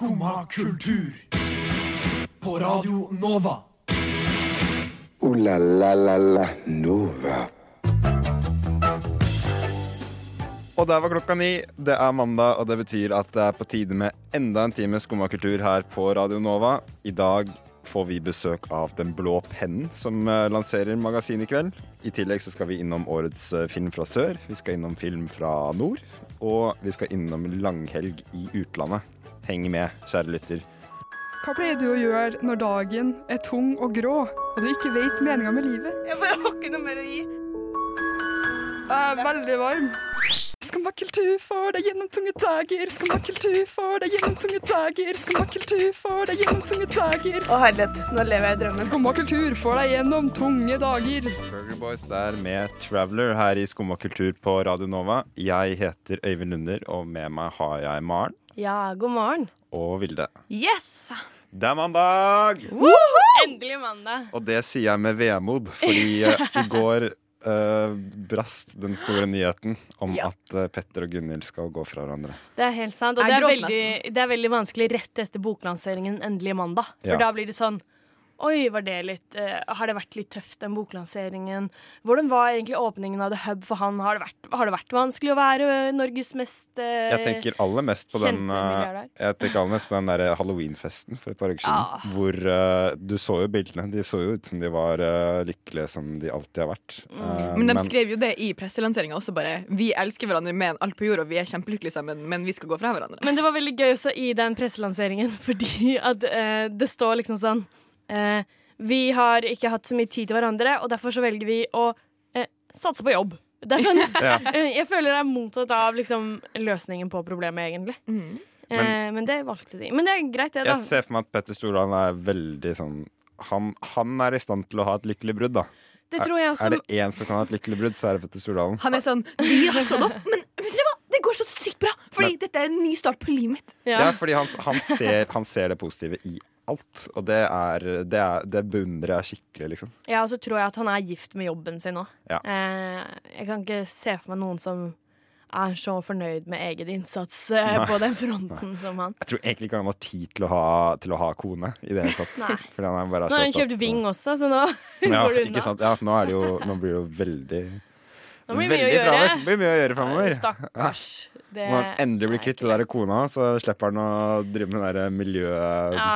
Skumma kultur. På Radio Nova. O-la-la-la-la Nova. Og der var klokka ni. Det er mandag, og det betyr at det er på tide med enda en time skumma kultur her på Radio Nova. I dag får vi besøk av Den blå pennen, som eh, lanserer magasinet i kveld. I tillegg så skal vi innom årets eh, film fra sør, vi skal innom film fra nord, og vi skal innom langhelg i utlandet. Heng med, kjære lytter. Hva pleier du å gjøre når dagen er tung og grå, og du ikke vet meninga med livet? Jeg bare har ikke noe mer å gi. Jeg er veldig varm. Skumma kultur får deg gjennom tunge dager. Skumma kultur får deg gjennom tunge dager. Skumma kultur får deg gjennom tunge dager. Å herlighet, nå lever jeg i drømmen. Skumma kultur får deg gjennom tunge dager. Burger Boys der med Traveler her i Skumma kultur på Radio Nova. Jeg heter Øyvind Lunder, og med meg har jeg Maren Ja, god morgen. og Vilde. Yes! Det er mandag! Endelig mandag. Og det sier jeg med vemod, fordi eh, i går uh, brast den store nyheten om Ja. at uh, Petter og Gunhild skal gå fra hverandre. Det er helt sant. Og det er, veldig, det er veldig vanskelig rett etter boklanseringen endelig mandag. For Ja. da blir det sånn Oi, var det litt uh, Har det vært litt tøft, den boklanseringen? Hvordan var egentlig åpningen av The Hub for han? Har det vært, har det vært vanskelig å være Norges mest uh, Jeg tenker aller mest på den milliardær. Jeg tenker aller mest på den der halloweenfesten for et par uker siden. Ja. Hvor eh, du så jo bildene. De så jo ut som de var lykkelige som de alltid har vært. Mm. Men de skrev jo det i presselanseringa også, bare. Vi elsker hverandre mer enn alt på jord, og vi er kjempelykkelige sammen, men vi skal gå fra hverandre. Men det var veldig gøy også i den presselanseringen, fordi at det står liksom sånn eh, Vi har ikke hatt så mye tid til hverandre, og derfor så velger vi å eh, satse på jobb. Det er sånn, Ja. eh, Jeg føler det er mottatt av liksom, løsningen på problemet, egentlig. Mhm. Eh, men det valgte de. Men det er greit, det, da. Jeg ser for meg at Petter Stordalen er veldig sånn han, han er i stand til å ha et lykkelig brudd, da. Det tror jeg også. Er det én som kan ha et lykkelig brudd, så er det Petter Stordalen. Han er sånn Vi har slått opp, men vet dere hva? Det går så sykt bra! Fordi dette er en ny start på livet mitt. Ja, Ja. fordi han, han, ser, han ser det positive i alt. Og det er Det, er, det beundrer jeg skikkelig, liksom. ja, og så tror jeg at han er gift med jobben sin òg. Ja. Eh, jeg kan ikke se for meg noen som er så fornøyd med egen innsats eh, på den fronten som han. Jeg tror egentlig ikke han har tid til å ha, til å ha kone i det hele tatt. Fordi han er bare Nå har han kjøpt Ving også, så nå Ja, går det unna. sant? Ja, nå, det jo, nå blir det jo veldig Nå blir det mye å gjøre. Det blir mye å gjøre framover. Stakkars. Det Når han endelig blir kvitt det der kona, så slipper han å drive med den miljø... Ja,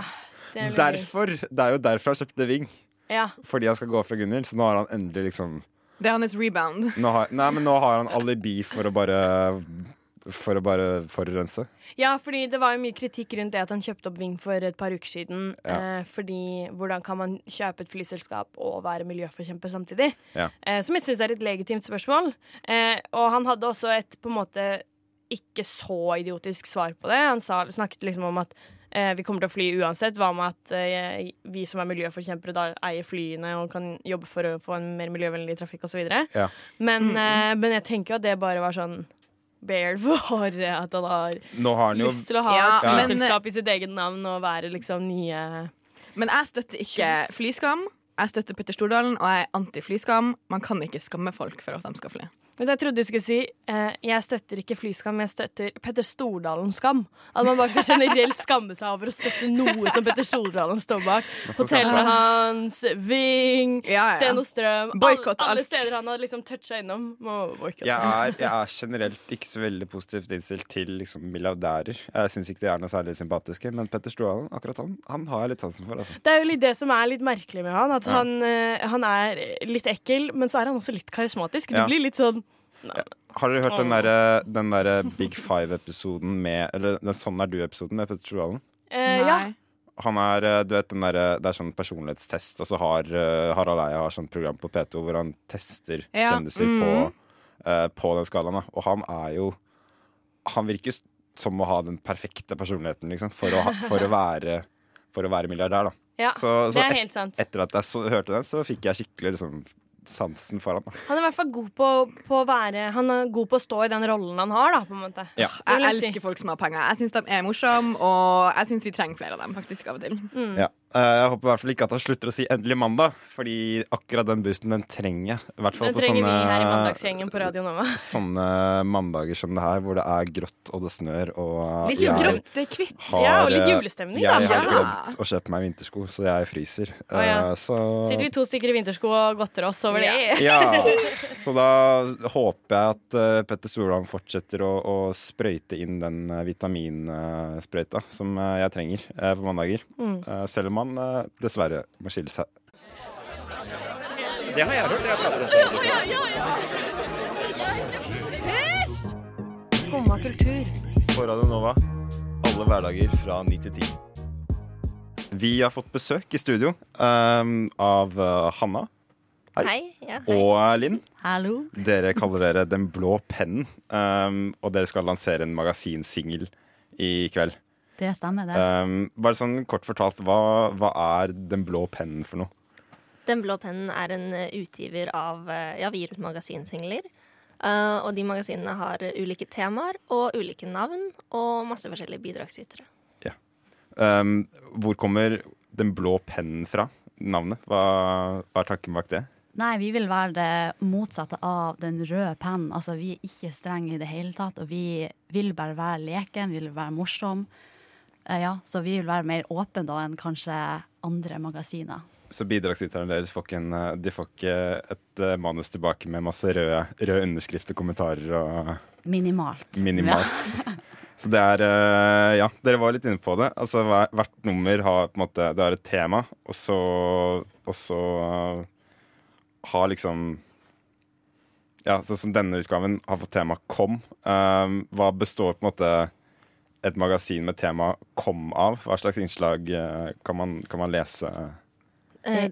Derfor, Det er jo derfor han kjøpte Ving. Ja. Fordi han skal gå fra Gunhild. Så nå har han endelig liksom Det er hans rebound. nå har, Nei, men nå har han alibi for å bare For å bare forurense. ja, fordi det var jo mye kritikk rundt det at han kjøpte opp Ving for et par uker siden. Ja. Eh, fordi hvordan kan man kjøpe et flyselskap og være miljøforkjemper samtidig? Ja. Eh, som jeg syns er et legitimt spørsmål. Eh, og han hadde også et på en måte ikke så idiotisk svar på det. Han sa, snakket liksom om at eh, vi kommer til å fly uansett. Hva med at eh, vi som er miljøforkjempere da eier flyene og kan jobbe for å få en mer miljøvennlig trafikk osv. Ja. Men, eh, men jeg tenker jo at det bare var sånn Baird for at han har Nå har han jo lyst til å ha Ja, et flyselskap flyselskap i sitt eget navn og være liksom nye Men jeg støtter ikke flyskam. Jeg støtter Petter Stordalen, og jeg er anti-flyskam. Man kan ikke skamme folk for at de skal fly. Men jeg trodde du skulle si eh, jeg støtter ikke flyskam, jeg støtter Petter Stordalen-skam. At man bare skal generelt skamme seg over å støtte noe som Petter Stordalen står bak. Hotellene hans, Ving, Ja, ja. Sten og Strøm. Boykott alle, alle alt. steder han har liksom toucha innom. Må boykotte. jeg jeg er generelt ikke så veldig positivt innstilt til liksom, milliardærer. Jeg syns ikke de er noe særlig sympatiske, men Petter Stordalen akkurat han, han har jeg litt sansen for. Altså. Det er jo litt det som er litt merkelig med han. At Ja. han, eh, han er litt ekkel, men så er han også litt karismatisk. Det blir litt sånn Har dere hørt den derre den der Big Five-episoden med Eller den Sånn er du-episoden med Petter Stordalen? eh, Ja. Han er, eh, du vet, den der, Det er sånn personlighetstest, og så har eh, Harald Eia har sånn program på P2 hvor han tester Ja, kjendiser mm. på, uh, på den skalaen. Da. Og han er jo Han virker som å ha den perfekte personligheten, liksom, for å, for å, være, for å være milliardær, da. ja. Så, så Det er et, helt sant. etter at jeg så, hørte den, så fikk jeg skikkelig liksom, sansen for han. Han er i hvert fall god på, på å være Han er god på å stå i den rollen han har, da, på en måte. Ja. Jeg elsker folk som har penger. Jeg syns de er morsomme, og jeg syns vi trenger flere av dem faktisk av og til. Mm. Ja. Eh, Jeg håper i hvert fall ikke at han slutter å si 'endelig mandag', fordi akkurat den boosten den trenger jeg. I hvert fall på trenger vi sånne, her i Mandagsgjengen på Radio Nova. sånne mandager som det her, hvor det er grått og det snør og Litt jeg grått, det er kvitt. har, Ja, og litt julestemning, julestemning, Jeg har Ja. glemt å kjøpe meg vintersko, så jeg fryser. Å, ja. Eh, Så Sitter vi to stykker i vintersko og godter oss over det? Ja, så da håper jeg at eh, Petter Stordalen fortsetter å, å sprøyte inn den uh, vitaminsprøyta som eh, jeg trenger eh, på mandager. Mm. Eh, selv om han eh, dessverre må skille seg. Skumma kultur. På Radio Nova alle hverdager fra 9 til 10. Vi har fått besøk i studio um, av uh, Hanna Hei. Hei. Ja, hei. og Linn. Hallo. Dere kaller dere Den blå pennen, um, og dere skal lansere en magasinsingel i kveld. Det stemmer, det. Um, bare sånn kort fortalt, hva, hva er Den blå pennen for noe? Den blå pennen er en eh, utgiver av eh, Ja, vi gir ut magasinsingler. Uh, og de magasinene har ulike temaer og ulike navn og masse forskjellige bidragsytere. Um, hvor kommer Den blå pennen fra? Navnet? Hva, hva er tanken bak det? Nei, vi vil være det motsatte av den røde pennen. Altså, vi er ikke strenge i det hele tatt, og vi vil bare være leken, vi vil være morsom. Eh, ja, så vi vil være mer åpne da enn kanskje andre magasiner. Så bidragsyterne deres får ikke, en, uh, de får ikke et uh, manus tilbake med masse røde, røde underskrifter, kommentarer og Minimalt. minimalt. Så det er Ja, dere var litt inne på det. Altså hver, Hvert nummer har på en måte Det har et tema, og så, og så har liksom Ja, sånn som denne utgaven har fått tema KOM. Um, hva består på en måte et magasin med tema KOM av? Hva slags innslag uh, kan, man, kan man lese? Eh,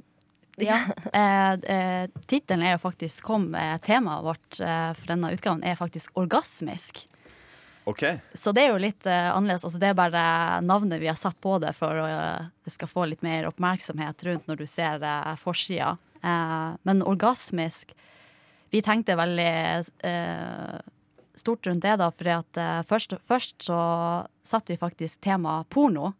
Ja. Eh, eh, Tittelen er jo faktisk kom, eh, Temaet vårt eh, for denne utgaven er faktisk orgasmisk. Okay. Så det er jo litt eh, annerledes. Altså, det er bare navnet vi har satt på det for å eh, det skal få litt mer oppmerksomhet rundt når du ser uh, forsida. Eh, men orgasmisk Vi tenkte veldig eh, stort rundt det, da, for at eh, først, først så satte vi faktisk temaet porno.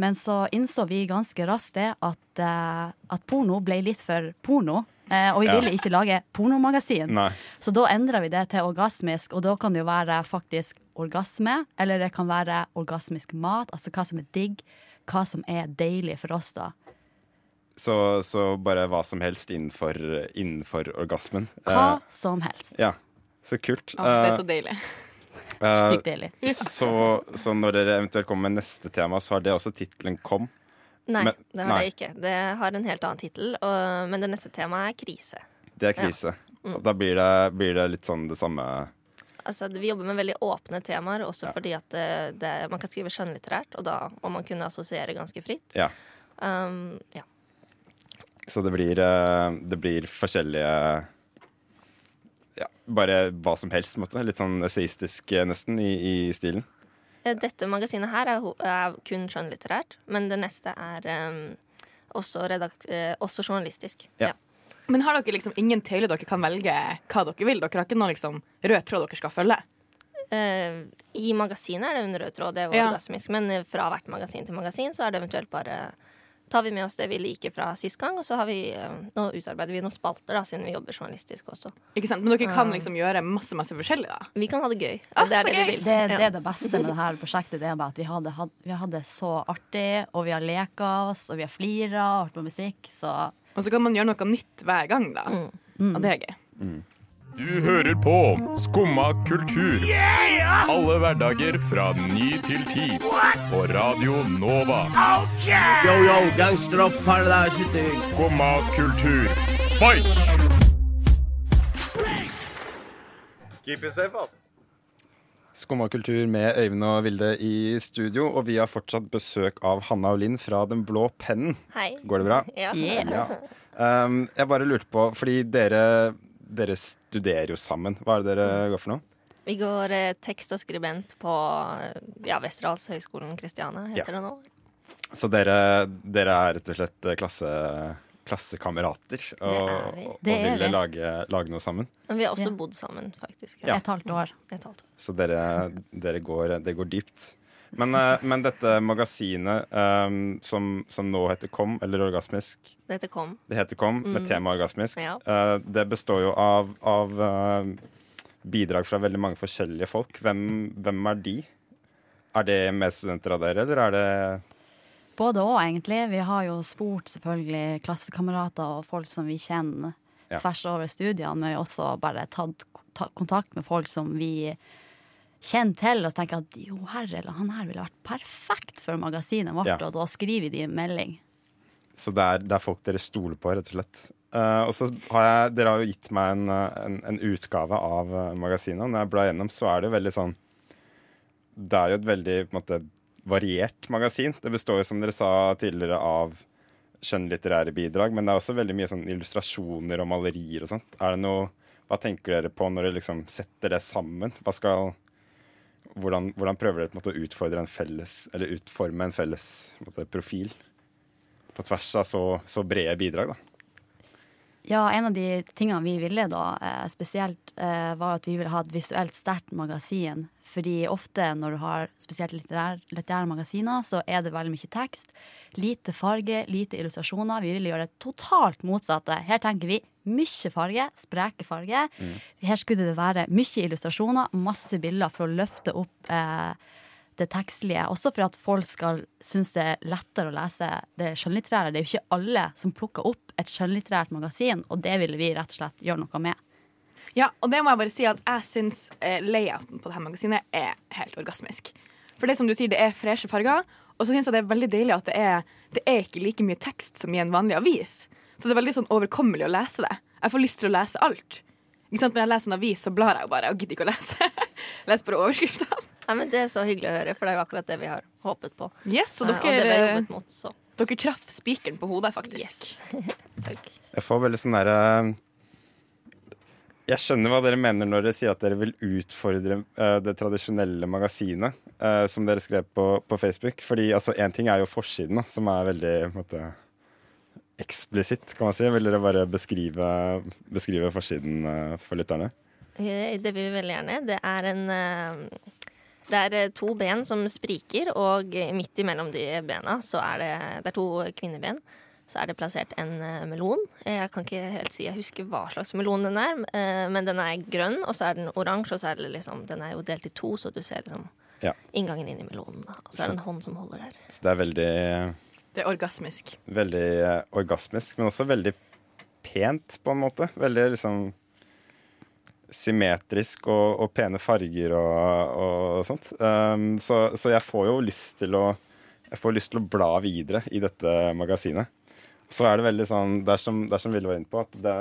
Men så innså vi ganske raskt det at, eh, at porno ble litt for porno. Eh, og vi Ja. ville ikke lage pornomagasin. Nei. Så da endra vi det til orgasmisk, og da kan det jo være faktisk orgasme, eller det kan være orgasmisk mat, altså hva som er digg, hva som er deilig for oss, da. Så, så bare hva som helst innenfor, innenfor orgasmen. Hva som helst. ja, så kult. Å, det er Eh, så deilig. eh, Sykt deilig. så, så når dere eventuelt kommer med neste tema, så har det også tittelen KOM. nei, Men- det har nei. det ikke. Det har en helt annen tittel, men det neste temaet er krise. Det er krise. Mm. Da blir det, blir det litt sånn det samme Altså, vi jobber med veldig åpne temaer, også Ja. fordi at det, det, man kan skrive skjønnlitterært, og da må man kunne assosiere ganske fritt. Ja. Um, ja. Så det blir, eh, det blir forskjellige ja, Bare hva som helst, måte. Litt sånn esaistisk eh, nesten i, i stilen. Eh, Dette magasinet her er, er kun skjønnlitterært, men det neste er um, også, eh, også journalistisk. Ja. Ja. Men har dere liksom ingen tøyler dere kan velge hva dere vil? Dere har ikke noen liksom rød tråd dere skal følge? Uh, I magasinet er det en rød tråd, det er Ja. orgasmisk, men fra hvert magasin til magasin så er det eventuelt bare tar vi med oss det vi liker fra sist gang, og så har vi, eh, nå utarbeider vi noen spalter, da, siden vi jobber journalistisk også. Ikke sant? Men dere kan Ah. liksom gjøre masse masse forskjellig, da. Vi kan ha det gøy. Ah, det er det gøy. Det, det er det beste med dette prosjektet. Det er bare at vi hadde, had, vi hadde det så artig, og vi har leka oss, og vi har flira og hørt på musikk, så Og så kan man gjøre noe nytt hver gang, da. mm. Og det er gøy. Du hører på Skumma kultur. Alle hverdager fra ny til ti. På Radio Nova. Yo, yo, gangsteropp, paradise, Skumma kultur, fight! Keep it safe, altså. Skumma kultur med Øyvind og Vilde i studio, og vi har fortsatt besøk av Hanna og Linn fra Den blå pennen. Hei. Går det bra? Ja. yes. Ja. Um, jeg bare lurte på, fordi dere, dere studerer jo sammen. Hva er det dere går for noe? Vi går eh, tekst og skribent på eh, ja, Westerdalshøgskolen Kristiania, heter det nå. Så dere, dere er rett og slett eh, klasse, klassekamerater og, er vi. og, og Det er vil lage, lage noe sammen? Men vi har også Ja. bodd sammen, faktisk. Ja. Et halvt år. Et halvt år. Så dere, dere, går, det går dypt. Men, eh, men dette magasinet um, som, som nå heter Kom, eller Orgasmisk, Det heter Kom. det heter Kom med Mm. tema orgasmisk. Ja. Uh, det består jo av, av uh, bidrag fra veldig mange forskjellige folk. Hvem, hvem er de? Er det medstudenter av dere, eller er det Både og, egentlig. Vi har jo spurt selvfølgelig klassekamerater og folk som vi kjenner Ja. tvers over studiene, men vi har også bare tatt kontakt med folk som vi kjenner til, og tenker at jo, herre, eller han her ville vært perfekt for magasinet vårt, Ja. og da skriver de en melding. Så det er, det er folk dere stoler på, rett og slett. Uh, og så har jeg, Dere har jo gitt meg en, eh, en, en utgave av eh, magasinet. Når jeg blar gjennom, så er det jo veldig sånn Det er jo et veldig på en måte, variert magasin. Det består jo, som dere sa tidligere, av skjønnlitterære bidrag, men det er også veldig mye sånn illustrasjoner og malerier og sånt. Er det noe Hva tenker dere på når dere liksom setter det sammen? Hva skal hvordan, hvordan prøver dere på en måte, å utfordre en felles, eller utforme en felles en måte, profil? På tvers av så, så brede bidrag, da. Ja, en av de tingene vi ville da, eh, spesielt, eh, var at vi ville ha et visuelt sterkt magasin. Fordi ofte når du har spesielt litterære, litterære magasiner, så er det veldig mye tekst. Lite farge, lite illustrasjoner. Vi vil gjøre det totalt motsatte. Her tenker vi mye farge, spreke farge. Her skulle det være mye illustrasjoner, masse bilder for å løfte opp eh, det tekstlige. Også for at folk skal synes det er lettere å lese det skjønnlitterære. Det er jo ikke alle som plukker opp et skjønnlitterært magasin, og det ville vi rett og slett gjøre noe med. Ja, og det må jeg bare si at jeg syns eh, layouten på det her magasinet er helt orgasmisk. For det som du sier, det er freshe farger, og så syns jeg det er veldig deilig at det er, det er ikke like mye tekst som i en vanlig avis. Så det er veldig sånn overkommelig å lese det. Jeg får lyst til å lese alt. Ikke sant? Når jeg leser en avis, så blar jeg jo bare og gidder ikke å lese. Les bare overskriftene. Nei, men Det er så hyggelig å høre, for det er jo akkurat det vi har håpet på. Yes, og Eh, dere, det vi har jobbet mot, så. dere traff spikeren på hodet, faktisk. Jeg får veldig sånn derre Jeg skjønner hva dere mener når dere sier at dere vil utfordre uh, det tradisjonelle magasinet uh, som dere skrev på, på Facebook. Fordi altså, ting er jo forsiden, da, som er veldig måte, eksplisitt, kan man si. Vil dere bare beskrive, beskrive forsiden uh, for lytterne? Det vil vi veldig gjerne. Det er en Det er to ben som spriker, og midt imellom de bena så er det, det er to kvinneben. Så er det plassert en eh, melon. Jeg kan ikke helt si jeg husker hva slags melon den er, eh, men den er grønn, og så er den oransje, og så er det liksom Den er jo delt i to, så du ser liksom Ja. inngangen inn i melonen. Og så er det en hånd som holder der. Så det er veldig, Det er orgasmisk. veldig eh, orgasmisk, men også veldig pent, på en måte. Veldig liksom symmetrisk og, og pene farger og, og sånt. Um, så, så jeg får jo lyst til å jeg får lyst til å bla videre i dette magasinet. Så er det veldig sånn Det er som, det er som Ville var inne på, at det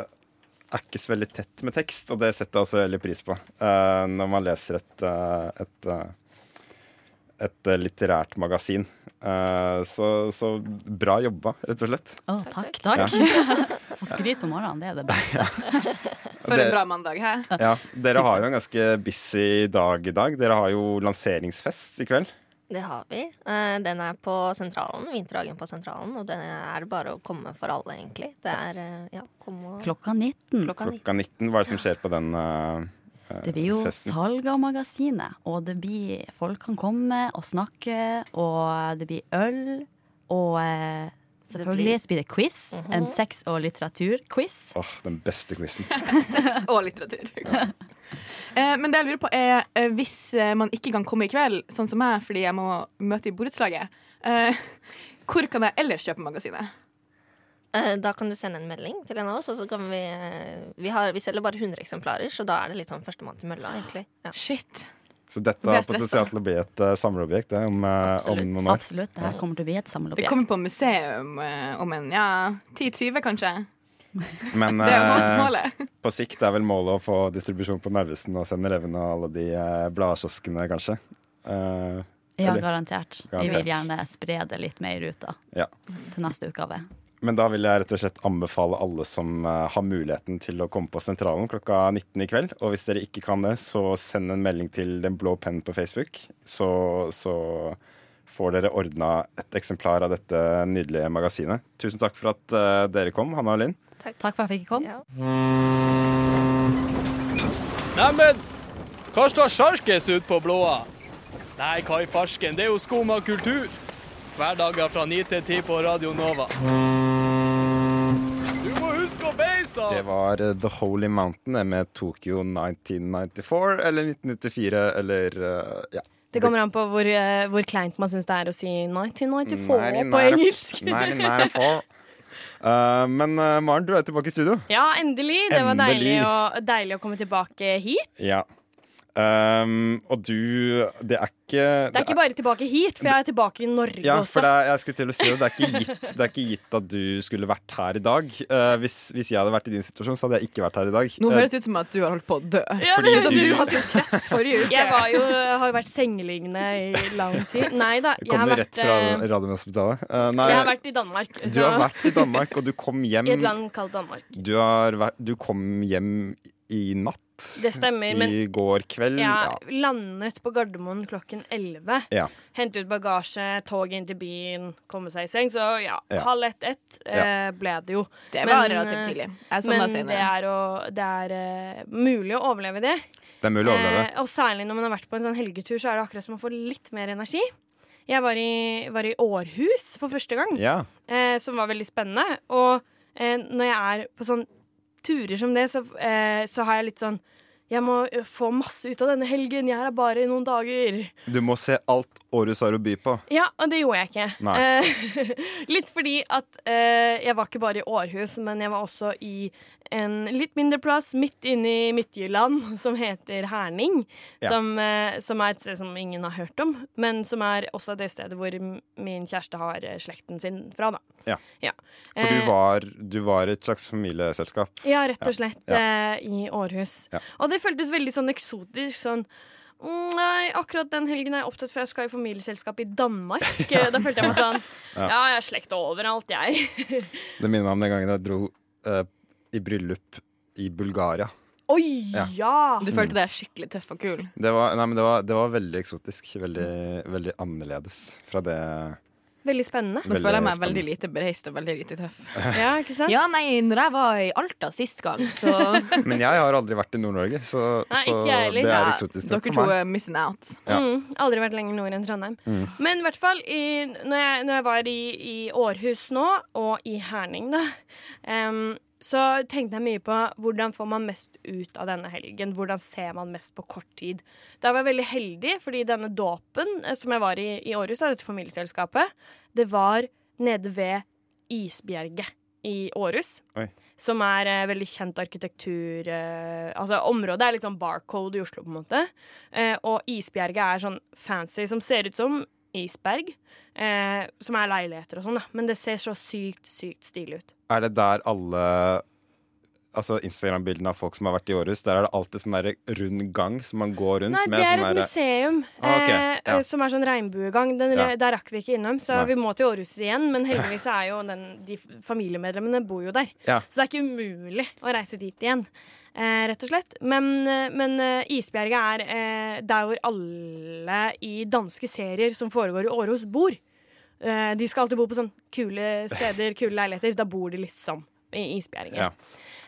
er ikke så veldig tett med tekst, og det setter jeg også veldig pris på uh, når man leser et, eh, et, eh, et litterært magasin. Eh, så, så bra jobba, rett og slett. Å, takk, takk. Ja. Skryt på morgenen, det er det beste. For en bra mandag, hæ? Ja, Dere har jo en ganske busy dag i dag. Dere har jo lanseringsfest i kveld. Det har vi. Eh, Den er på Sentralen, Vinterhagen på Sentralen, og det er bare å komme for alle, egentlig. Det er eh, ja, komme og Klokka 19. Klokka 19. Klokka 19. Hva er det som skjer på den eh, eh, Det blir jo festen? salg av magasinet, og det blir folk kan komme og snakke, og det blir øl, og selvfølgelig blir- blir det quiz. En Mhm. sex- og litteraturquiz. Åh, den beste quizen. Sex og litteratur. Eh, men det jeg lurer på er, eh, hvis eh, man ikke kan komme i kveld, sånn som meg, fordi jeg må møte i borettslaget, eh, hvor kan jeg ellers kjøpe magasinet? Eh, Da kan du sende en melding til en av oss, og så kan vi eh, Vi, har, vi selger bare 100 eksemplarer, så da er det litt sånn førstemann til mølla, egentlig. Ja. Shit. Så dette har potensial til å bli et uh, samleobjekt det, om, eh, om Absolutt. noen år. Absolutt. Det her kommer til å bli et samleobjekt. Det kommer på museum uh, om en ja, 10-20, kanskje. Men Det eh, på sikt er vel målet å få distribusjon på Narvesen og sende Leven og alle de uh, bladkioskene, kanskje. Eh, Ja, garantert. garantert. Vi vil gjerne spre det litt mer ut da, Ja. til neste utgave. Men da vil jeg rett og slett anbefale alle som eh, har muligheten til å komme på Sentralen klokka 19 i kveld. Og hvis dere ikke kan det, så send en melding til Den blå penn på Facebook. Så, så får dere ordna et eksemplar av dette nydelige magasinet. Tusen takk for at eh, dere kom, Hanna og Linn. Takk for at jeg fikk komme. Ja. Neimen, hva står sjarkes ut på blåa? Nei, hva i Farsken, det er jo skum av kultur. Hverdager fra 9 til 10 på Radio Nova. Det var eh, The Holy Mountain med Tokyo 1994 eller 1994 eller eh, ja. Det kommer an på hvor, eh, hvor kleint man syns det er å si 1994 på 1994. engelsk. 1994. Eh, men uh, Maren, du er tilbake i studio. Ja, endelig. Det var deilig å, deilig å komme tilbake hit. Ja. Um, og du Det er ikke Det er ikke bare tilbake hit, for jeg er tilbake i Norge ja, også. for det er, jeg skulle til å si det. Det er ikke gitt, det er ikke gitt at du skulle vært her i dag. Uh, hvis, hvis jeg hadde vært i din situasjon, så hadde jeg ikke vært her i dag. Nå Eh, høres det ut som at du har holdt på å dø. Ja, Fordi det høres du- Du har hadde kreft forrige uke. Jeg var jo, har jo vært sengeliggende i lang tid. Nei da, jeg har Kommer vært, rett fra eh, Radiumhospitalet. Uh, nei, jeg har vært i Danmark. du har vært i Danmark, og du kom hjem I et land kalt Danmark. Du, har vært, du kom hjem i natt. Det stemmer, men I går kveld. Ja, Ja. landet på Gardermoen klokken 11. Ja. Hente ut bagasje, tog inn til byen, komme seg i seng. Så ja, Ja. halv ett-ett eh, ble det jo. Det var relativt tidlig. Jeg men senere. det er, å, det er uh, mulig å overleve det. Det er mulig å overleve. Eh, og særlig når man har vært på en sånn helgetur, så er det akkurat som å få litt mer energi. Jeg var i, var i Århus for første gang, Ja. eh, som var veldig spennende. Og eh, når jeg er på sånn turer som det, så, eh, så har jeg litt sånn Jeg må eh, få masse ut av denne helgen. Jeg er her bare i noen dager. Du må se alt Århus har å by på. Ja, og det gjorde jeg ikke. Eh, litt fordi at eh, jeg var ikke bare i Århus, men jeg var også i en litt mindre plass midt inne i Midtjylland som heter Herning. Ja. Som, eh, som er et sted som ingen har hørt om, men som er også det stedet hvor min kjæreste har eh, slekten sin fra. da. Ja. Ja. For du Eh, var, du var et slags familieselskap. ja, rett og slett Ja. i Århus. Ja. Og det føltes veldig sånn eksotisk. Sånn mm, Nei, akkurat den helgen er jeg opptatt, for jeg skal i familieselskap i Danmark. Da følte jeg meg sånn Ja. Ja, jeg har slekt overalt, jeg. Det minner meg om den gangen jeg dro eh, i bryllup i Bulgaria. Oi, Ja. ja! Du følte deg skikkelig tøff og kul. Det var, nei, men det var, det var veldig eksotisk. Veldig, veldig annerledes fra det Veldig spennende. Nå føler jeg meg veldig lite bereist og veldig lite tøff. Ja, ikke sant? Ja, nei, når jeg var i Alta sist gang, så Men jeg har aldri vært i Nord-Norge, så, Nei, så det er Ja, eksotisk dere to er missing out. Ja. Mm, aldri vært lenger nord enn Trondheim. Mm. Men i hvert fall i, når, jeg, når jeg var i, i Århus nå, og i Herning, da, em, så tenkte jeg mye på hvordan får man mest ut av denne helgen. Hvordan ser man mest på kort tid. Da var jeg veldig heldig, fordi denne dåpen eh, som jeg var i i Århus, dette familieselskapet, det var nede ved Isbjerget i Århus. Oi. Som er eh, veldig kjent arkitektur eh, Altså området er litt sånn barcode i Oslo, på en måte. Eh, og Isbjerget er sånn fancy, som ser ut som isberg. Eh, som er leiligheter og sånn, da. Men det ser så sykt, sykt stilig ut. Er det der alle Altså Instagram-bildene av folk som har vært i Århus, der er det alltid sånn rund gang som man går rundt Nei, med det er sånn et der... museum Ah, ok, eh, ja. som er sånn regnbuegang. Den, Ja. Der rakk vi ikke innom, så Nei. vi må til Århus igjen. Men heldigvis er jo den, de familiemedlemmene bor jo der. Ja. Så det er ikke umulig å reise dit igjen. Eh, rett og slett. Men, eh, men eh, Isbjerget er eh, der hvor alle i danske serier som foregår i Århus, bor. Eh, de skal alltid bo på sånn kule steder, kule leiligheter. Da bor de liksom i Ja.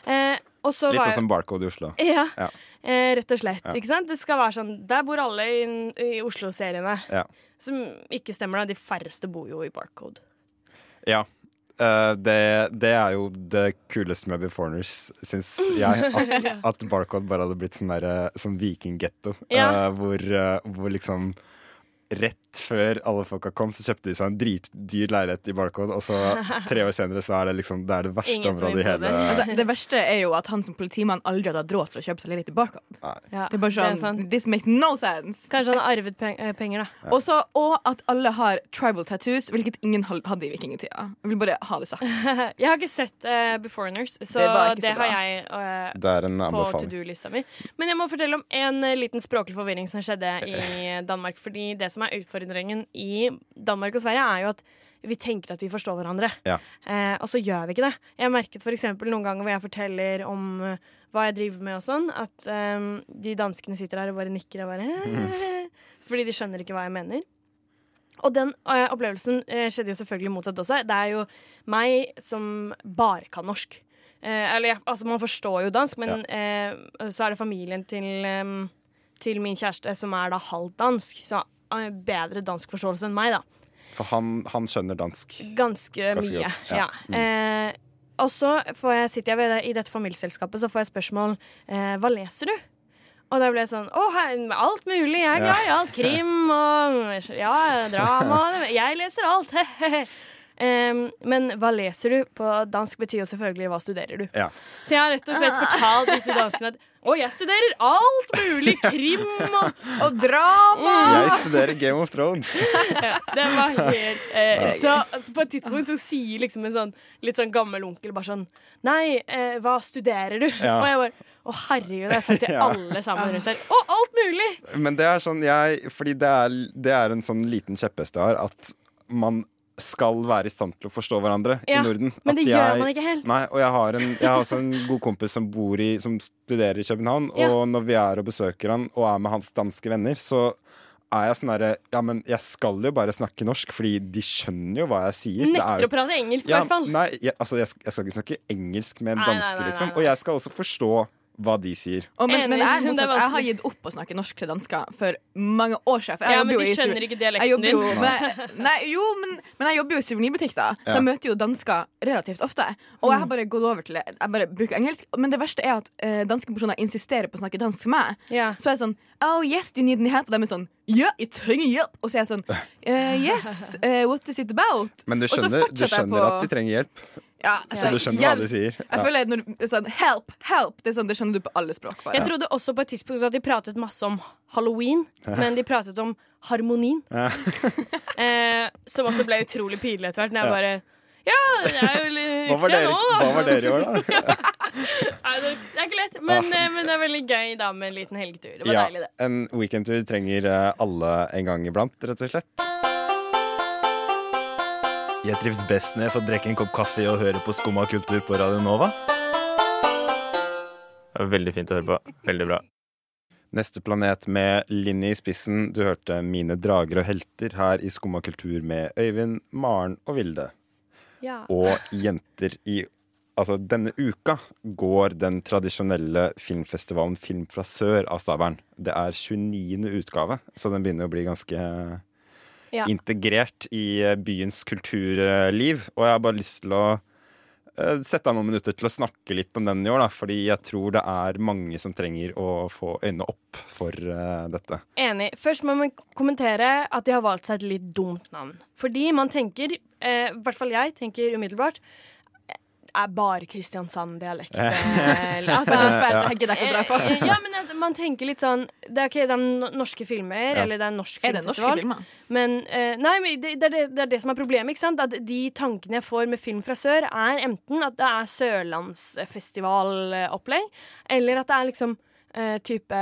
Eh, og så Litt sånn jeg- som Barcode i Oslo. ja, Ja. eh, rett og slett. Ja. Ikke sant? Det skal være sånn Der bor alle i, i Oslo-seriene. Ja. Som ikke stemmer, da. De færreste bor jo i Barcode. Ja. Uh, det, det er jo det kuleste med Beforeigners, syns jeg. At, at Barcode bare hadde blitt sånn derre som vikinggetto. Ja. eh, hvor, uh, hvor liksom Rett før alle folka kom, så kjøpte de seg en dritdyr leilighet i Barcode. Og så tre år senere så er det liksom Det er det verste Ingen området i hele imponerer. Altså, det verste er jo at han som politimann aldri hadde hatt råd til å kjøpe seg leilighet i Barcode. Ja, Det er bare sånn, sånn, This makes no sense. Kanskje han har arvet peng eh, penger, da. Og Også, og at alle har tribal tattoos, hvilket ingen hadde i vikingtida. Jeg vil bare ha det sagt. jeg har ikke sett uh, Beforeigners, så Det det, så har jeg uh, Det er en på to do-lista mi. Men jeg må fortelle om en uh, liten språklig forvirring som skjedde i Danmark. Fordi det som er utfordringen i Danmark og Sverige, er jo at vi tenker at vi forstår hverandre. Ja. Eh, og så gjør vi ikke det. Jeg har merket eksempel noen ganger hvor jeg forteller om uh, hva jeg driver med og sånn, at um, de danskene sitter der og bare nikker og bare Fordi de skjønner ikke hva jeg mener. Og den uh, opplevelsen uh, skjedde jo selvfølgelig motsatt også. Det er jo meg som bare kan norsk. Eller altså, man forstår jo dansk, men eh, så er det familien til, um, til min kjæreste som er da halvt dansk. Så bedre danskforståelse enn meg, da. For han, han skjønner dansk. Ganske, Ganske mye. godt, ja. Ja. Eh, og så får jeg, sitter jeg ved det, i dette familieselskapet så får jeg spørsmål eh, Hva leser du? Og da ble jeg sånn Å, her, alt mulig. Jeg er glad i alt. Krim og ja, drama. Jeg leser alt. Um, men hva leser du? På dansk betyr jo selvfølgelig hva studerer du. Ja. Så jeg har rett og slett fortalt disse danskene at å, jeg studerer alt mulig! Krim og, og drama! Jeg studerer Game of Thrones. Det var helt eh, Så på et tidspunkt så sier liksom en sånn litt sånn gammel onkel bare sånn Nei, eh, hva studerer du? Ja. Og jeg bare Å, herregud, det har jeg sagt til alle sammen rundt her. Å, alt mulig! Men det er sånn jeg Fordi det er, det er en sånn liten kjepphest jeg har, at man skal være i stand til å forstå hverandre Ja, i Norden. men det gjør man ikke helt. Nei, og jeg har, en, jeg har også en god kompis som bor i Som studerer i København, Ja. og når vi er og besøker han og er med hans danske venner, så er jeg sånn derre Ja, men jeg skal jo bare snakke norsk, fordi de skjønner jo hva jeg sier. Er Nekter jo- å prate engelsk, i ja, hvert fall. Nei, jeg, altså, jeg, jeg skal ikke snakke engelsk med en danske, liksom. Og jeg skal også forstå hva de sier. Oh, men, men jeg, er er motsatt. jeg har gitt opp å snakke norsk til dansker for mange år siden. For jeg Ja, men jo de i skjønner ikke dialekten jeg jo din. Med, nei, jo, men, men jeg jobber jo i suvenirbutikk, da, så Ja. jeg møter jo dansker relativt ofte. Og jeg har bare gått over til Jeg bare bruker engelsk. Men det verste er at eh, danske personer insisterer på å snakke dansk til meg. Ja. Så er jeg sånn Oh, yes, do you need any help? Og de er sånn Ja, jeg trenger hjelp. Og så er jeg sånn uh, Yes, uh, what is it about? Men du skjønner, du skjønner på- at de trenger hjelp. Ja, Så du skjønner hva de sier. Jeg Ja. føler at når du sånn Help, help. Det, sånn, det skjønner du på alle språk. Bare. Jeg trodde også på et tidspunkt at de pratet masse om halloween, Ja. men de pratet om harmonien. Ja. Eh, som også ble utrolig pinlig etter hvert. Når jeg bare Ja, jeg er ikke dere, nå, da. hva var dere i år, da? Nei, det er ikke lett, men, ah. men det er veldig gøy da med en liten helgetur. Det var Ja, deilig, det. en weekendtur trenger eh, alle en gang iblant, rett og slett. Jeg trives best når jeg får drikke en kopp kaffe og høre på Skumma kultur på Radio Nova. Veldig fint å høre på. Veldig bra. Neste planet med Linni i spissen. Du hørte Mine drager og helter her i Skumma kultur med Øyvind, Maren og Vilde. Ja. Og jenter i Altså, denne uka går den tradisjonelle filmfestivalen Film fra sør av stabelen. Det er 29. utgave, så den begynner å bli ganske Ja. integrert i eh, byens kulturliv. Og jeg har bare lyst til å eh, sette av noen minutter til å snakke litt om den i år, da, fordi jeg tror det er mange som trenger å få øynene opp for uh, dette. Enig. Først må man kommentere at de har valgt seg et litt dumt navn. Fordi man tenker, eh, i hvert fall jeg tenker umiddelbart, eh, er bare Kristiansand-dialekt. eh, Altså, ja. dra på. Eh, Ja, men at man tenker litt sånn Det er ikke det er norske filmer, Ja. eller det er norsk Er det norske filmer? Men, uh, nei, men det, det, er det, det er det som er problemet. ikke sant? At de tankene jeg får med film fra sør, er enten at det er sørlandsfestivalopplegg, eller at det er liksom uh, type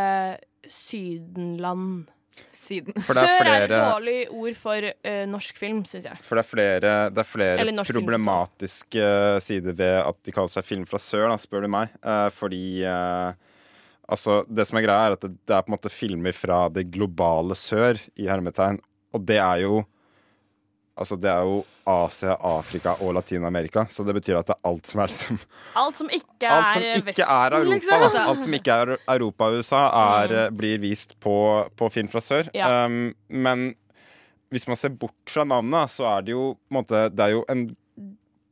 Sydenland. Syden. Sør det er er et dårlig ord for uh, norsk film, syns jeg. For det er flere, det er flere problematiske film, sider ved at de kaller seg film fra sør, da, spør du meg. Uh, fordi uh, altså, det som er greia, er at det, det er på en måte filmer fra det globale sør, i hermetegn. Og det er jo Altså, det er jo Asia, Afrika og Latin-Amerika, så det betyr at det er alt som er liksom Alt som ikke er, Alt som ikke Vesten, er Europa, liksom. da. Alt som ikke er Europa og USA, er, mm. blir vist på, på Film fra sør. Ja. Um, men hvis man ser bort fra navnet, så er det jo måte Det er jo en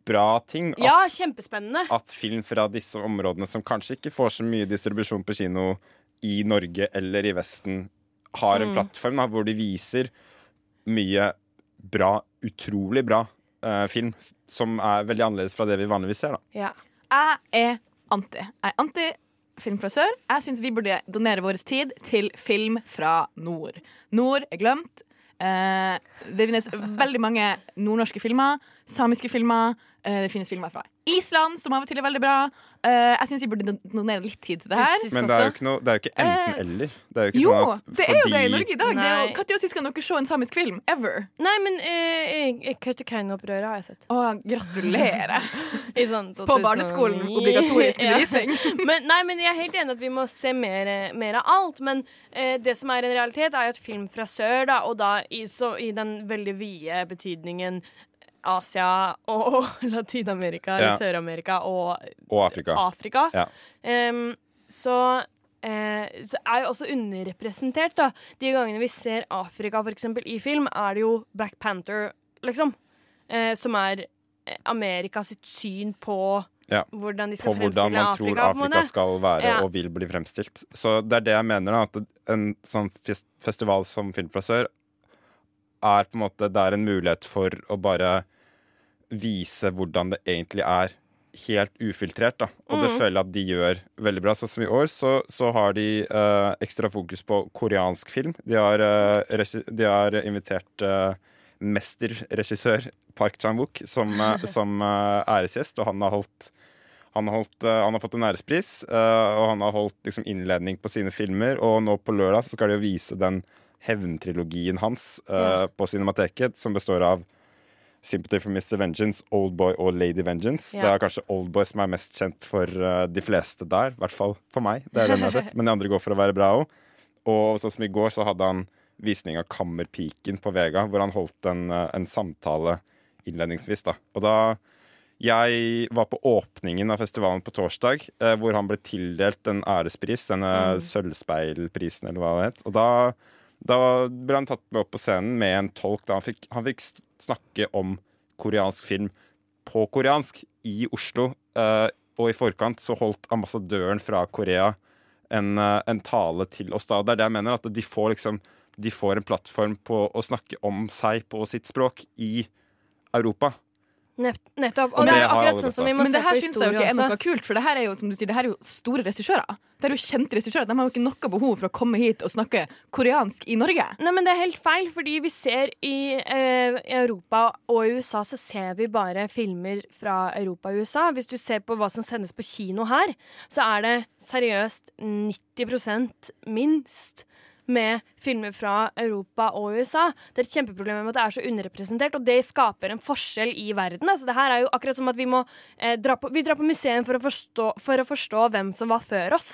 bra ting at, Ja, kjempespennende. at film fra disse områdene, som kanskje ikke får så mye distribusjon på kino i Norge eller i Vesten, har en Mm. plattform da, hvor de viser mye bra, utrolig bra uh, film, som er veldig annerledes fra det vi vanligvis ser. da Ja. Jeg er anti. Jeg er anti film fra sør. Jeg syns vi burde donere vår tid til film fra nord. Nord er glemt. Eh, det finnes veldig mange nordnorske filmer. Samiske filmer. Eh, det finnes filmer fra Island, som av og til er veldig bra. Eh, jeg syns vi burde don- donere litt tid til det her. Men det er jo ikke, no, det er jo ikke enten-eller. Det er jo ikke Jo, sånn at det er jo det i Norge i dag. Når sist gang dere se en samisk film? Ever? Nei, men uh, Kautokeino-opprøret har jeg sett. Å, gratulerer. I sånn På barneskolen, obligatorisk undervisning. men, nei, men jeg er helt enig at vi må se mer, mer av alt. Men uh, det som er en realitet, er jo at film fra sør, da, og da i, så, i den veldig vide betydningen Asia og Latin-Amerika, Ja. Sør-Amerika og Og Afrika. Afrika. Ja. Um, så uh, så er jo også underrepresentert. da. De gangene vi ser Afrika f.eks. i film, er det jo Black Panther, liksom. Uh, som er eh, Amerika sitt syn på Ja. hvordan de På skal hvordan fremstille man Afrika. tror man tror Afrika skal være og vil bli fremstilt. Så det er det jeg mener, da. At en sånn festival som Film fra sør er på en måte Det er en mulighet for å bare vise hvordan det egentlig er. Helt ufiltrert, da. Og det Mm. føler jeg at de gjør veldig bra. Sånn som i år, så, så har de uh, ekstra fokus på koreansk film. De har, uh, de har invitert uh, mesterregissør Park Chan-wook som, som æresgjest, og han har holdt han har, holdt, han har fått en ærespris, og han har holdt liksom, innledning på sine filmer. Og nå på lørdag så skal de jo vise den hevntrilogien hans eh, på Cinemateket, som består av Sympathy for Mr. Vengeance, Oldboy og Lady Vengeance. Ja. Det er kanskje Oldboy som er mest kjent for uh, de fleste der, i hvert fall for meg. Det er den jeg har sett, Men de andre går for å være bra òg. Og sånn som i går så hadde han visning av Kammerpiken på Vega, hvor han holdt en, eh, en samtale innledningsvis. da. Og da jeg var på åpningen av festivalen på torsdag, eh, hvor han ble tildelt en ærespris, denne Mm. Sølvspeilprisen, eller hva det het. Og da, da ble han tatt med opp på scenen med en tolk. Da han fikk, han fikk snakke om koreansk film på koreansk i Oslo. Eh, og i forkant så holdt ambassadøren fra Korea en, eh, en tale til oss da. Det er det jeg mener, at de får liksom De får en plattform på å snakke om seg på sitt språk i Europa. Nett, nettopp. Og Og det det er akkurat sånn som vi må Men se det her på syns jeg jo ikke er noe kult, for det her er jo som du sier, det her er jo store regissører. Det er jo kjente regissører. De har jo ikke noe behov for å komme hit og snakke koreansk i Norge. Nei, men Det er helt feil, fordi vi ser i eh, Europa og i USA så ser vi bare filmer fra Europa og USA. Hvis du ser på hva som sendes på kino her, så er det seriøst 90% minst med filmer fra Europa og USA. Det er et kjempeproblem med at det er så underrepresentert, og det skaper en forskjell i verden. Altså, det her er jo akkurat som at vi må eh, dra, på, vi drar på museum for å, forstå, for å forstå hvem som var før oss.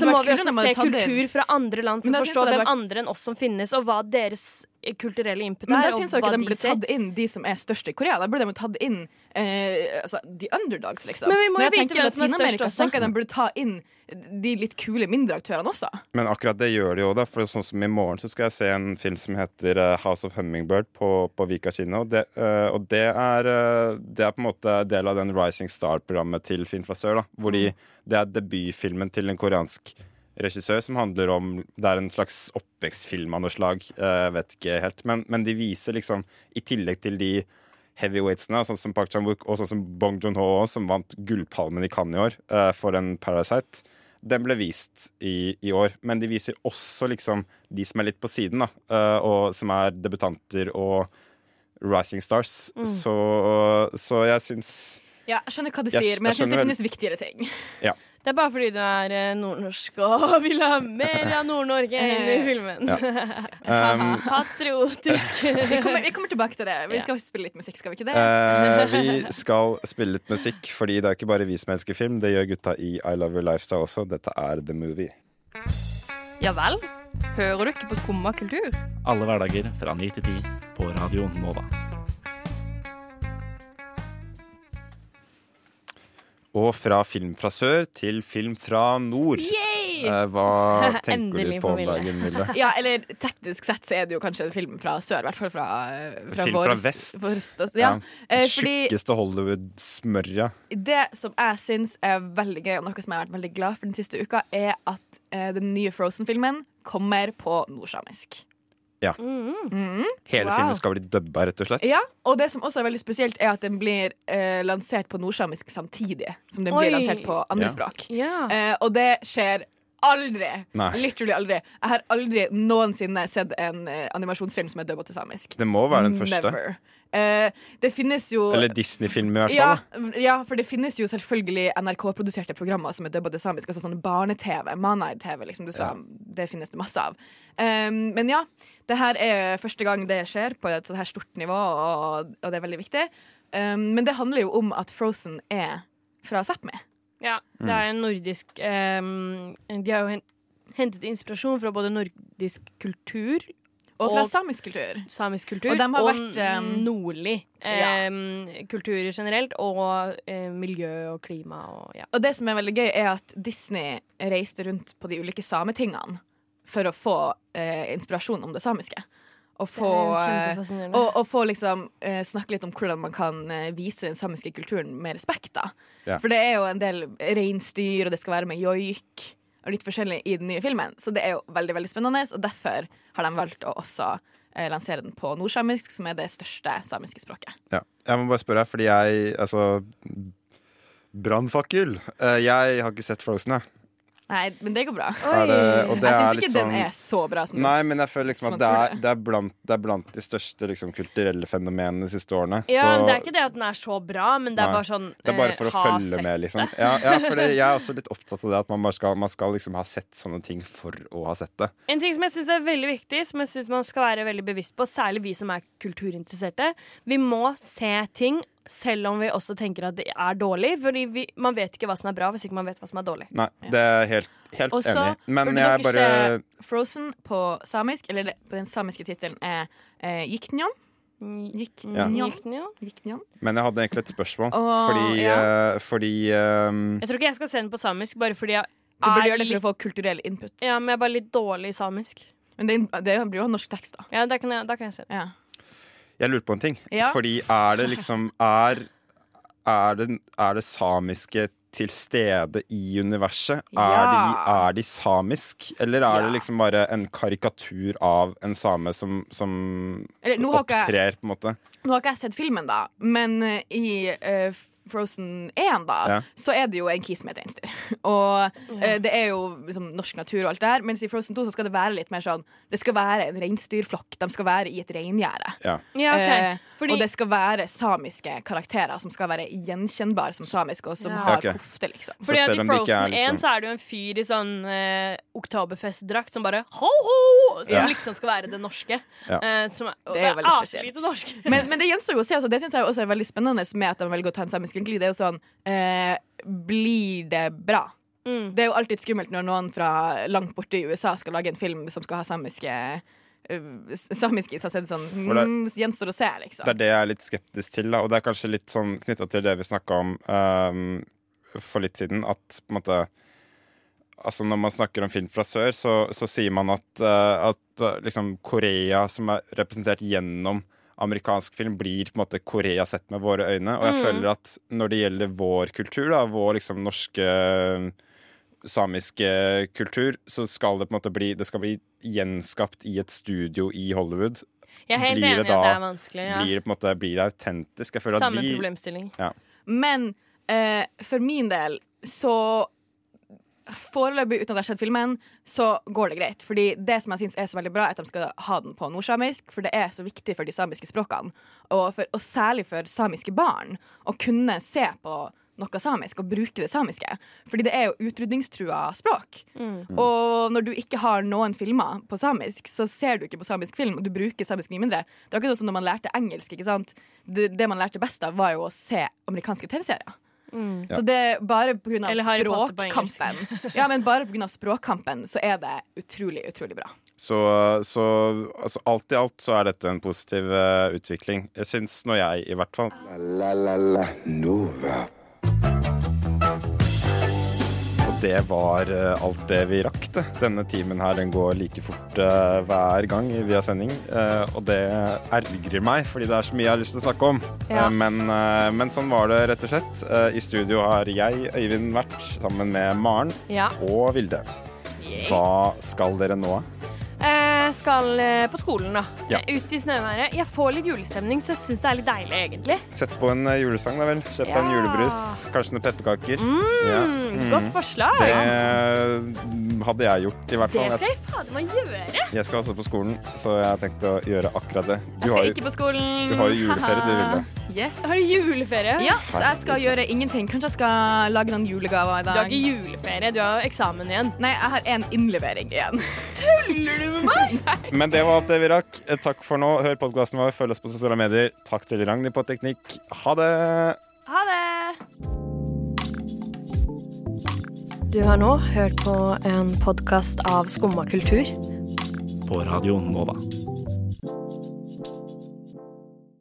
Så må vi også se kultur fra andre land for å forstå hvem vært- andre enn oss som finnes, og hva deres kulturelle input Men er. der syns jeg ikke de burde tatt inn de som er størst i Korea. Da burde de tatt inn eh, altså, the underdogs, liksom. Men vi må Når jeg tenker er Latin-Amerika, så tenker jeg de burde ta inn de litt kule mindre aktørene også. Men akkurat det gjør de jo, da. For sånn som i morgen så skal jeg se en film som heter eh, House of Hummingbird på, på Vika kino. Og, det, eh, og det, er, eh, det er på en måte del av den Rising Star-programmet til Film fra sør. da Hvor de, det er debutfilmen til en koreansk regissør som handler om Det er en slags oppvekstfilm av noe slag. eh, Jeg vet ikke helt. Men, men de viser liksom, i tillegg til de heavyweightsene, sånn som Park Chan-wook og sånn som Bong Joon-ho, som vant Gullpalmen i Cannes i år eh, for en Parasite. Den ble vist i, i år, men de viser også liksom de som er litt på siden, da. eh, og som er debutanter og Rising Stars. Mm. Så, så jeg syns Ja, jeg skjønner hva du sier, men jeg jeg syns det finnes viktigere ting. Ja. Det er bare fordi du er eh, nordnorsk og vil ha mer av Nord-Norge inn i filmen. Um, Patriotisk. vi, kommer, vi kommer tilbake til det. Vi skal spille litt musikk, skal vi ikke det? Uh, vi skal spille litt musikk, fordi det er ikke bare vi som elsker film. Det gjør gutta i I Love Your Lifestyle også. Dette er The Movie. Ja vel? Hører du ikke på Skumma kultur? Alle hverdager fra 9 til 10 på Radio Nova. Og fra film fra sør til film fra nord. Yay! Eh, hva tenker du på om dagen, Mille? Ja, eller teknisk sett så er det jo kanskje en film fra sør, i hvert fall fra, fra Film vår- fra vest. vår- ja. Eh, fordi Tjukkeste Hollywood-smørja. det som jeg syns er veldig gøy, og noe som jeg har vært veldig glad for den siste uka, er at eh, den nye Frozen-filmen kommer på nordsamisk. Ja. Mm. Hele Wow. filmen skal bli dubba, rett og slett. Ja, og det som også er veldig spesielt, er at den blir eh, lansert på nordsamisk samtidig som den Oi. blir lansert på andre Ja. språk. Ja. Eh, og det skjer aldri. Nei. Literally aldri. Jeg har aldri noensinne sett en eh, animasjonsfilm som er dubba til samisk. Det må være den første. Never. Eh, det finnes jo Eller Disney-film, i hvert ja, fall. ja, for det finnes jo selvfølgelig NRK-produserte programmer som er dubba til samisk. Altså sånn barne-TV. Manai-TV, liksom. Du sa, Det finnes det masse av. Um, men ja, det her er første gang det skjer på et sånt her stort nivå, og, og det er veldig viktig. Um, men det handler jo om at Frozen er fra Sápmi. Ja, det er en nordisk um, De har jo hentet inspirasjon fra både nordisk kultur Og fra samisk kultur. Samisk kultur Og de har og vært, um, nordlig Ja. eh, kulturer generelt, og eh, miljø og klima og ja. Og det som er veldig gøy, er at Disney reiste rundt på de ulike sametingene for å få eh, inspirasjon om det samiske. Og få, eh, og, og få liksom eh, snakke litt om hvordan man kan eh, vise den samiske kulturen med respekt. da Ja. For det er jo en del reinsdyr, og det skal være med joik. Og litt forskjellig i den nye filmen Så det er jo veldig veldig spennende, og derfor har de valgt å også eh, lansere den på nordsamisk, som er det største samiske språket. Ja. Jeg må bare spørre, fordi jeg Altså Brannfakkel. Eh, Jeg har ikke sett Frozen, jeg. Nei, men det går bra. Er det- og det jeg syns ikke ikke den sånn- er så bra som Nei, men jeg føler liksom at det er, det er, blant, det er blant de største liksom, kulturelle fenomenene de siste årene. Ja, Så- Det er ikke det at den er så bra, men det er Nei. bare sånn Det er bare eh, for å følge med, liksom. Ja, ja for jeg er også litt opptatt av det at man, bare skal, man skal liksom ha sett sånne ting for å ha sett det. En ting som jeg syns er veldig viktig, som jeg synes man skal være veldig bevisst på, særlig vi som er kulturinteresserte, vi må se ting selv om vi også tenker at det er dårlig. Fordi vi, man vet ikke hva som er bra hvis ikke man vet hva som er dårlig. Nei, det er helt, helt også, enig. Men burde jeg dere bare se Frozen på samisk, eller det, på den samiske tittelen er eh, Jiknjon. Jiknjon. Jiknjon. Men jeg hadde egentlig et spørsmål. Åh, fordi ja. uh, fordi um, Jeg tror ikke jeg skal se den på samisk, bare fordi jeg Du burde er gjøre det for litt- å få kulturell input. Ja, men jeg er bare litt dårlig i samisk. Men det, det blir jo norsk tekst, da. Ja, da kan jeg, da kan jeg se den. Jeg lurte på en ting. Ja. Fordi er det liksom Er, er, det, er det samiske til stede i universet? Er, de, er de samisk? Eller er det liksom bare en karikatur av en same som, som Eller, opptrer, jeg- på en måte? Nå har ikke jeg sett filmen, da, men eh, i eh, Frozen 1, da, Ja. så er det jo en kis med et reinsdyr. Og eh, det er jo liksom norsk natur og alt det her, mens i Frozen 2 så skal det være litt mer sånn Det skal være en reinsdyrflokk. De skal være i et reingjerde. Ja. Ja, ok. Eh, Fordi- Og det skal være samiske karakterer som skal være gjenkjennbare som samiske, og som Ja. har okay. kofte, liksom. Fordi at I Frozen 1 så er det jo en fyr i sånn eh, oktoberfestdrakt som bare ho-ho! Som Ja. liksom skal være det norske. Ja. Eh, som er, og Det er jo veldig spesielt. Men, men det gjenstår jo å se. Altså, det syns jeg også er veldig spennende med at de velger å ta en samisk vinkling. Det er jo sånn eh, Blir det bra? Mm. Det er jo alltid skummelt når noen fra langt borte i USA skal lage en film som skal ha samiske uh, Samiske i seg. Er sånn det- mm, Gjenstår å se, liksom. Det er det jeg er litt skeptisk til, da. og det er kanskje litt sånn knytta til det vi snakka om um, for litt siden, at på en måte Altså Når man snakker om film fra sør, så, så sier man at, uh, at eh, liksom Korea, som er representert gjennom amerikansk film, blir på en måte Korea sett med våre øyne. Og jeg Mm. føler at når det gjelder vår kultur, da, vår liksom norske samiske kultur, så skal det på en måte bli Det skal bli gjenskapt i et studio i Hollywood. Jeg er helt Blir enig i at det er vanskelig. Ja. Blir det på en måte Blir det autentisk? Jeg føler Samme at vi problemstilling. Ja. Men eh, for min del så Foreløpig, uten at jeg har sett filmen, så går det greit. Fordi det som jeg synes er så veldig bra, er at de skal ha den på nordsamisk, for det er så viktig for de samiske språkene. Og, for, og særlig for samiske barn, å kunne se på noe samisk og bruke det samiske. Fordi det er jo utrydningstrua språk. Mm. Og når du ikke har noen filmer på samisk, så ser du ikke på samisk film, og du bruker samisk mye mindre. Det er ikke sånn som når man lærte engelsk. ikke sant? Det, det man lærte best av, var jo å se amerikanske TV-serier. Mm. Så det er bare pga. På språkkampen Ja, men bare pga. språkkampen så er det utrolig, utrolig bra. Så, så altså, alt i alt så er dette en positiv uh, utvikling. Jeg syns nå jeg, i hvert fall. La, la, la, Nova. Det var eh, alt det vi rakk. det. Denne timen her den går like fort uh, hver gang vi har sending. Uh, og det ergrer meg, fordi det er så mye jeg har lyst til å snakke om. Ja. Uh, men, men sånn var det rett og slett. I studio har jeg, Øyvind, vært sammen med Maren Ja. og Vilde. Hva skal dere nå? Jeg skal eh, på skolen, da. Ja. Ut i snøværet. Jeg får litt julestemning, så jeg syns det er litt deilig, egentlig. Sett på en eh, julesang, da vel. Kjøp deg en julebrus, kanskje noen pepperkaker. Ja. Mm, Godt forslag. Det hadde jeg gjort, i hvert Det skal jeg fader meg gjøre. Jeg skal også på skolen, så jeg har tenkt å gjøre akkurat det. Du Jeg skal jo- ikke på skolen. Du har jo juleferie, du, Vilde. Yes. Har du juleferie? Ja, så jeg skal gjøre ingenting. Kanskje jeg skal lage noen julegaver i Du dag. har ikke juleferie, du har jo eksamen igjen. Nei, jeg har en innlevering igjen. Tuller du med meg? Men det var alt det vi rakk. Eh, Takk for nå. Hør podkasten vår, følg oss på sosiale medier. Takk til Ragnhild på teknikk. Ha det! Ha det! Du har nå hørt på en podkast av Skumma kultur. På Radio Nova.